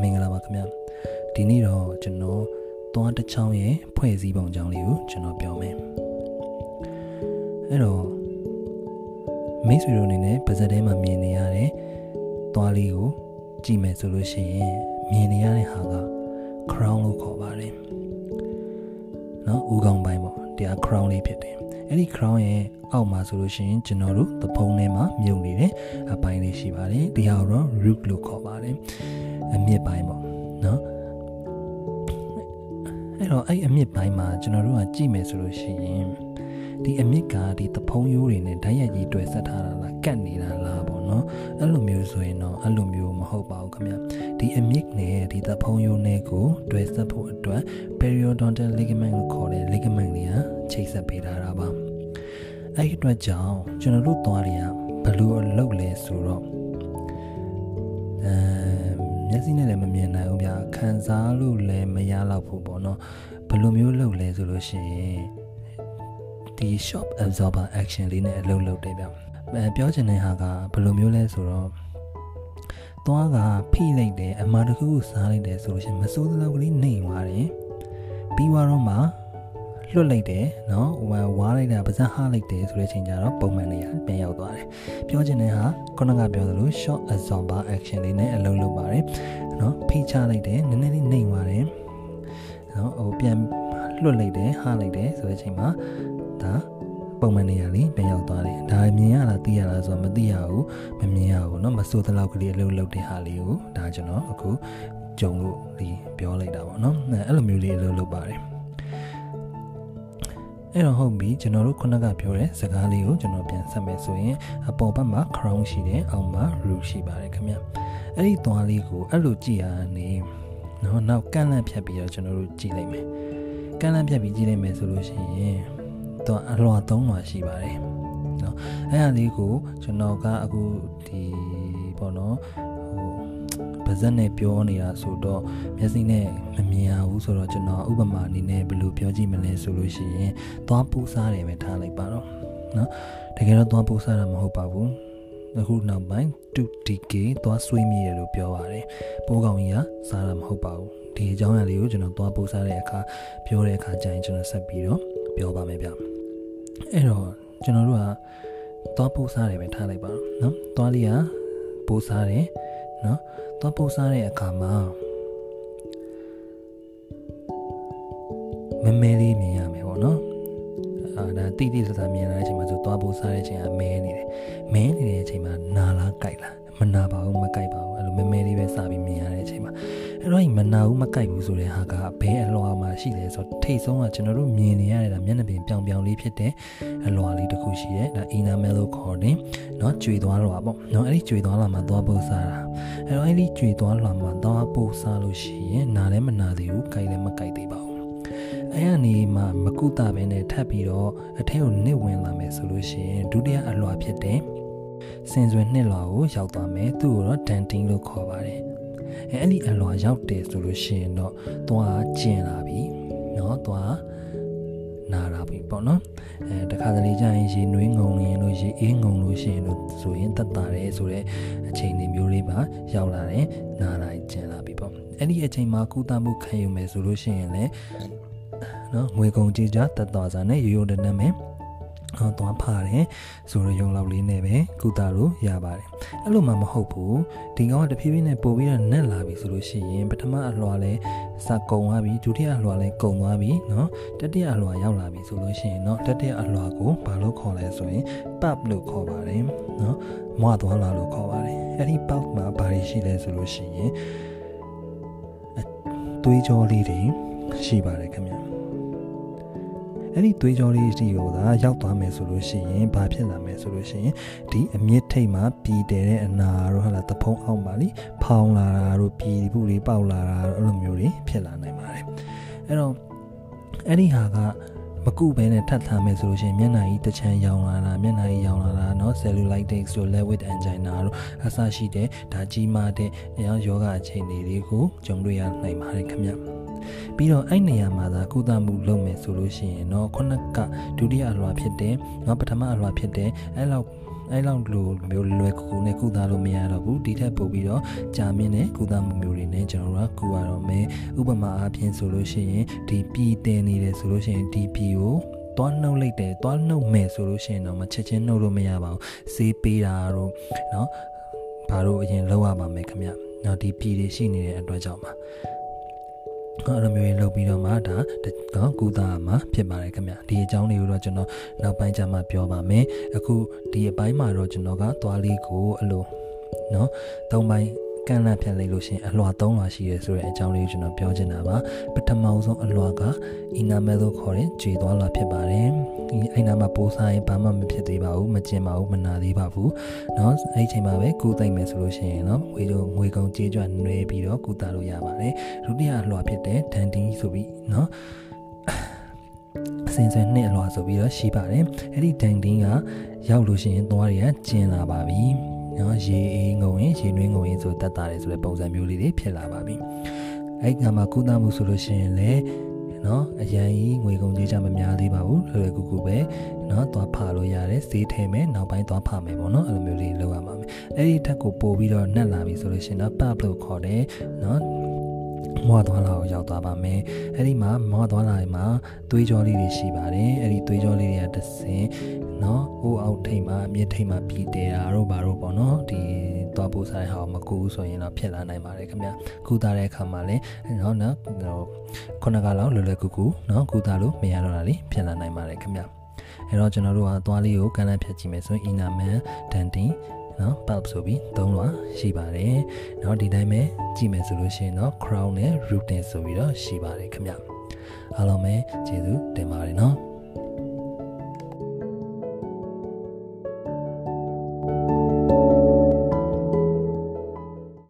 မင်္ဂလာပါခင်ဗျဒီနေ့တော့ကျွန်တော်သွားတစ်ချောင်းရဲ့ဖွဲ့စည်းပုံအကြောင်းလေးကိုကျွန်တော်ပြောမယ်အဲ့တော့မိတ်ဆွေတို့အနေနဲ့ပါဇက်ထဲမှာမြင်နေရတဲ့သွားလေးကိုကြည့်မယ်ဆိုလို့ရှိရင်မြင်နေရတဲ့ဟာက crown လို့ခေါ်ပါတယ်နော်ဦးခေါင်းပိုင်းပေါ့တရား crown လေးဖြစ်တယ်အဲ့ဒီ crown ရဲ့အောက်မှာဆိုလို့ရှိရင်ကျွန်တော်တို့သဖုံးထဲမှာမြုပ်နေတဲ့အပိုင်းလေးရှိပါတယ်ဒီဟာတော့ root လို့ခေါ်ပါတယ် အမြစ်ပိုင်းပေါ့နော်အဲ့တော့အဲ့အမြစ်ပိုင်းမှာကျွန်တော်တို့ကကြည့်မယ်ဆိုလို့ရှိရင်ဒီအမြစ်ကဒီသဖုံးရိုးတွေနဲ့ဓာတ်ရိုက်ကြီးတွေ့ဆက်ထားတာလားကတ်နေတာလားပေါ့နော်အဲ့လိုမျိုးဆိုရင်တော့အဲ့လိုမျိုးမဟုတ်ပါဘူးခင်ဗျဒီအမြစ်နဲ့ဒီသဖုံးရိုးနဲ့ကိုတွေ့ဆက်ဖို့အတွက် periodontal ligament လို့ခေါ်တဲ့ ligament တွေကချိတ်ဆက်ပေးထားတာပါအဲ့ဒီအတွက်ကြောင့်ကျွန်တော်တို့သွားတွေကဘယ်လိုလုပ်လဲဆိုတော့အဲ မျက်စိနဲ့လည်းမမြင်နိုင်ဘူးဗျာခံစားလို့လည်းမရတော့ဘူးပေါ့နော်ဘယ်လိုမျိုးလုပ်လဲဆိုလို့ရှိရင်ဒီ shop absorber action လေးနဲ့အလုပ်လုပ်တယ်ဗျအဲပြောချင်တဲ့ဟာကဘယ်လိုမျိုးလဲဆိုတော့သွားကဖိလိုက်တယ်အမားတခုကိုစားလိုက်တယ်ဆိုလို့ရှိရင်မစိုးသလောက်ကလေးနှိမ်သွားတယ်ပြီးသွားတော့မှ လွတ်လိုက်တယ်เนาะဟိုဝါးလိုက်တာပါဇက်ဟားလိုက်တယ်ဆိုတဲ့အချိန်ကျတော့ပုံမှန်နေရပြန်ရောက်သွားတယ်ပြောချင်တဲ့ဟာခုနကပြောသလို short absorber action လေးနဲ့အလုပ်လုပ်ပါတယ်เนาะဖိချလိုက်တယ်နည်းနည်းလေးနှိမ်သွားတယ်เนาะဟိုပြန်လွတ်လိုက်တယ်ဟားလိုက်တယ်ဆိုတဲ့အချိန်မှာဒါပုံမှန်နေရလေးပြန်ရောက်သွားတယ်ဒါမြင်ရလားသိရလားဆိုတော့မသိရဘူးမမြင်ရဘူးเนาะမစိုးတဲ့လောက်ကလေးအလုပ်လုပ်တဲ့ဟာလေးကိုဒါကျွန်တော်အခုကြုံလို့ဒီပြောလိုက်တာပေါ့เนาะအဲ့လိုမျိုးလေးအလုပ်လုပ်ပါတယ် အဲ့တော့ဟုတ်ပြီကျွန်တော်တို့ခုနကပြောတဲ့စကားလေးကိုကျွန်တော်ပြန်ဆက်မယ်ဆိုရင်အပေါ်ဘက်မှာ crown ရှိတယ်အောက်မှာ root ရှိပါတယ်ခင်ဗျအဲ့ဒီသွားလေးကိုအဲ့လိုကြည့်ရနေနော်နောက်ကန့်လန့်ဖြတ်ပြီးတော့ကျွန်တော်တို့ကြည့်လိုက်မယ်ကန့်လန့်ဖြတ်ပြီးကြည့်လိုက်မယ်ဆိုလို့ရှိရင်တော့အလွှာ၃လွှာရှိပါတယ်နော်အဲ့ဒါလေးကိုကျွန်တော်ကအခုဒီပေါ့နော် ပါဇက်နဲ့ပြောနေတာဆိုတော့မျက်စိနဲ့မမြင်ရဘူးဆိုတော့ကျွန်တော်ဥပမာအနေနဲ့ဘယ်လိုပြောကြည့်မလဲဆိုလို့ရှိရင်သွားပူစားတယ်ပဲထားလိုက်ပါတော့နော်တကယ်တော့သွားပူစားတာမဟုတ်ပါဘူးအခုနောက်ပိုင်း 2DK သွားဆွေးမြေတယ်လို့ပြောပါတယ်ပိုးကောင်ကြီးကစားတာမဟုတ်ပါဘူးဒီအကြောင်းအရာလေးကိုကျွန်တော်သွားပူစားတဲ့အခါပြောတဲ့အခါကျရင်ကျွန်တော်ဆက်ပြီးတော့ပြောပါမယ်ဗျအဲ့တော့ကျွန်တော်တို့ကသွားပူစားတယ်ပဲထားလိုက်ပါတော့နော်သွားလေးကပူစားတယ်နော် သွားပို့စားတဲ့အခါမှာမမဲလေးမြင်ရမယ်ပေါ့နော်အာဒါတိတိကျကျမြင်လာတဲ့အချိန်မှာဆိုသွားပို့စားတဲ့အချိန်ကမဲနေတယ်မဲနေတဲ့အချိန်မှာနာလားကြိုက်လားမနာပါဘူးမကြိုက်ပါဘူးအဲ့လိုမဲမဲလေးပဲစပြီးမြင်ရတဲ့အချိန်မှာအဲ့တော့မနာဘူးမကြိုက်ဘူးဆိုတဲ့ဟာကဘဲအလွှာမှာရှိတယ်ဆိုတော့ထိတ်ဆုံးကကျွန်တော်တို့မြင်နေရတဲ့မျက်နှာပြင်ပြောင်ပြောင်လေးဖြစ်တဲ့ အလွှာလေးတစ်ခုရှိတယ်ဒါ enamel လို့ခေါ်တယ်เนาะကျွေသွားလွှာပေါ့เนาะအဲ့ဒီကျွေသွားလွှာမှာသွားပို့စားတာအဲ့တော့အဲ့ဒီကျွေသွားလွှာမှာသွားပို့စားလို့ရှိရင်နာလည်းမနာသေးဘူးကြိုက်လည်းမကြိုက်သေးပါဘူးအဲ့ရနေမှာမကုသပဲနဲ့ထပ်ပြီးတော့အထက်ကိုနစ်ဝင်လာမယ်ဆိုလို့ရှိရင်ဒုတိယအလွှာဖြစ်တဲ့စင်စွယ်နှစ်လွှာကိုရောက်သွားမယ်သူ့ကိုတော့ဒန်တင်းလို့ခေါ်ပါတယ်အဲအဲ့ဒီအလွှာရောက်တယ်ဆိုလို့ရှိရင်တော့သွားကျင်လာပြီเนาะသွား နာတာပြီပေါ့နော်အဲတခါတလေကျရင်ရေနွေးငုံရင်လို့ရေအေးငုံလို့ရှိရင်လို့ဆိုရင်တက်တာတယ်ဆိုတော့အချိန်တွေမျိုးလေးပါရောက်လာတယ်နာတာကျင်လာပြီပေါ့အဲ့ဒီအချိန်မှာကုသမှုခံယူမယ်ဆိုလို့ရှိရင်လည်းနော်ငွေကုန်ကြေးကြတက်သွားစားနဲ့ရိုးရိုးတနက်မယ် ဟောသွားဖားတယ်ဆိုတော့ရုံလောက်လေးနဲ့ပဲကုသလို့ရပါတယ်အဲ့လိုမှမဟုတ်ဘူးဒီကောင်ကတဖြည်းဖြည်းနဲ့ပို့ပြီးတော့နက်လာပြီဆိုလို့ရှိရင်ပထမအလွှာလဲစကုံသွားပြီဒုတိယအလွှာလဲကုံသွားပြီเนาะတတိယအလွှာရောက်လာပြီဆိုလို့ရှိရင်เนาะတတိယအလွှာကိုဘာလို့ခေါ်လဲဆိုရင် pub လို့ခေါ်ပါတယ်เนาะမွားသွားလာလို့ခေါ်ပါတယ်အဲ့ဒီ pub မှာဘာတွေရှိလဲဆိုလို့ရှိရင်သွေးကြောလေးတွေရှိပါတယ်ခင်ဗျ အဲ့ဒီသွေးကြောလေးစီကိုသာရောက်သွားမယ်ဆိုလို့ရှိရင်ဘာဖြစ်လာမယ်ဆိုလို့ရှိရင်ဒီအမြင့်ထိတ်မှာပြည်တယ်တဲ့အနာတို့ဟာလာတဖုံးအောင်ပါလိဖောင်းလာတာတို့ပြည်ဘူးတွေပေါက်လာတာတို့အဲ့လိုမျိုးတွေဖြစ်လာနိုင်ပါတယ်အဲ့တော့အဲ့ဒီဟာကမကုဘဲနဲ့ထပ်ထားမယ်ဆိုလို့ရှိရင်မျက်နှာကြီးတစ်ချမ်းရောင်လာတာမျက်နှာကြီးရောင်လာတာเนาะ cellulitis တို့ lewy angina တို့အစရှိတဲ့ဒါကြီးမားတဲ့ယောဂအခြေအနေတွေကိုကြုံတွေ့ရနိုင်ပါတယ်ခင်ဗျ ပြီးတော့အဲ့နေရာမှာသာကုသမှုလုပ်မယ်ဆိုလို့ရှိရင်เนาะခုနကဒုတိယအလွှာဖြစ်တယ်เนาะပထမအလွှာဖြစ်တယ်အဲ့လောက် အဲ့လောက်လိုမျိုးလွယ်ကူကူနဲ့ကုသလို့မရတော့ဘူးဒီထက်ပိုပြီးတော့ကြာမြင့်တဲ့ကုသမှုမျိုးတွေနဲ့ကျွန်တော်တို့ကကုရတော့မယ်ဥပမာအားဖြင့်ဆိုလို့ရှိရင်ဒီပြည်တင်နေတယ်ဆိုလို့ရှိရင်ဒီပြည်ကိုသွားနှုတ်လိုက်တယ်သွားနှုတ်မယ်ဆိုလို့ရှိရင်တော့မချက်ချင်းနှုတ်လို့မရပါဘူးစေးပေးတာတို့เนาะဘာလို့အရင်လောက်ရပါမယ်ခင်ဗျเนาะဒီပြည်တွေရှိနေတဲ့အတွက်ကြောင့်ပါ အဲ့လိုမျိုးရင်းလုပ်ပြီးတော့မှဒါနော်ကုသမှာဖြစ်ပါတယ်ခင်ဗျဒီအကြောင်းတွေကိုတော့ကျွန်တော်နောက်ပိုင်းကျမှပြောပါမယ်အခုဒီအပိုင်းမှာတော့ကျွန်တော်ကသွားလေးကိုအဲ့လိုနော်၃ပိုင်း ကန့်လန့်ဖြတ်လိုက်လို့ရှိရင်အလွှာ၃လွှာရှိရဲဆိုတဲ့အကြောင်းလေးကိုကျွန်တော်ပြောချင်တာပါပထမဆုံးအလွှာကအီနာမဲလို့ခေါ်တဲ့ကြွေသွားလွှာဖြစ်ပါတယ်ဒီအဲ့နာမှာပိုးစားရင်ဘာမှမဖြစ်သေးပါဘူးမကျင်ပါဘူးမနာသေးပါဘူးเนาะအဲ့ဒီချိန်မှာပဲကုသိမ့်မယ်ဆိုလို့ရှိရင်เนาะငွေတို့ငွေကုန်ကြေးကြွနှွေးပြီးတော့ကုသလို့ရပါတယ်ဒုတိယအလွှာဖြစ်တဲ့ဒန်တင်းဆိုပြီးเนาะအစင်စင်နှစ်အလွှာဆိုပြီးတော့ရှိပါတယ်အဲ့ဒီဒန်တင်းကရောက်လို့ရှိရင်သွားတွေကကျင်လာပါပြီ နော်ရေအေးငုံရင်ရေနွေးငုံရင်ဆိုတတ်တာတယ်ဆိုတဲ့ပုံစံမျိုးလေးတွေဖြစ်လာပါပြီအဲ့ကမှာကုသမှုဆိုလို့ရှိရင်လည်းနော်အရန်ကြီးငွေကုန်ကြေးကြမများသေးပါဘူးလွယ်ကူကူပဲနော်သွားဖာလို့ရတယ်ဈေးထဲမယ်နောက်ပိုင်းသွားဖာမယ်ပေါ့နော်အဲ့လိုမျိုးလေးလုပ်ရမှာမယ်အဲ့ဒီထက်ကိုပို့ပြီးတော့နှက်လာပြီဆိုလို့ရှိရင်တော့ pub လို့ခေါ်တယ်နော် မွားသွားလာကိုရောက်သွားပါမယ်အဲ့ဒီမှာမွားသွားလာမှာသွေးကြောလေးတွေရှိပါတယ်အဲ့ဒီသွေးကြောလေးတွေကတစ်စင်နော်ဟိုအောက်ထိပ်မှာအမြင့်ထိပ်မှာပြီးတယ်တာတို့ဘာတို့ပေါ့နော်ဒီသွားပို့ဆိုင်ဟာမကူဘူးဆိုရင်တော့ဖြစ်လာနိုင်ပါတယ်ခင်ဗျကုသတဲ့အခါမှာလည်းနော်နော်ဟိုခုနကလောက်လွယ်လွယ်ကူကူနော်ကုသလို့မရတော့တာလေဖြစ်လာနိုင်ပါတယ်ခင်ဗျအဲ့တော့ကျွန်တော်တို့ကသွားလေးကိုကန်လန့်ဖြတ်ကြည့်မယ်ဆိုရင် Inaman Dantin နော် pulp ဆိုပြီးသုံးလွှာရှိပါတယ်။နော်ဒီတိုင်းပဲကြည့်မယ်ဆိုလို့ရှိရင်တော့ crown နဲ့ root နဲ့ဆိုပြီးတော့ရှိပါတယ်ခင်ဗျ။အားလုံးပဲကျေးဇူးတင်ပါတယ်နော်။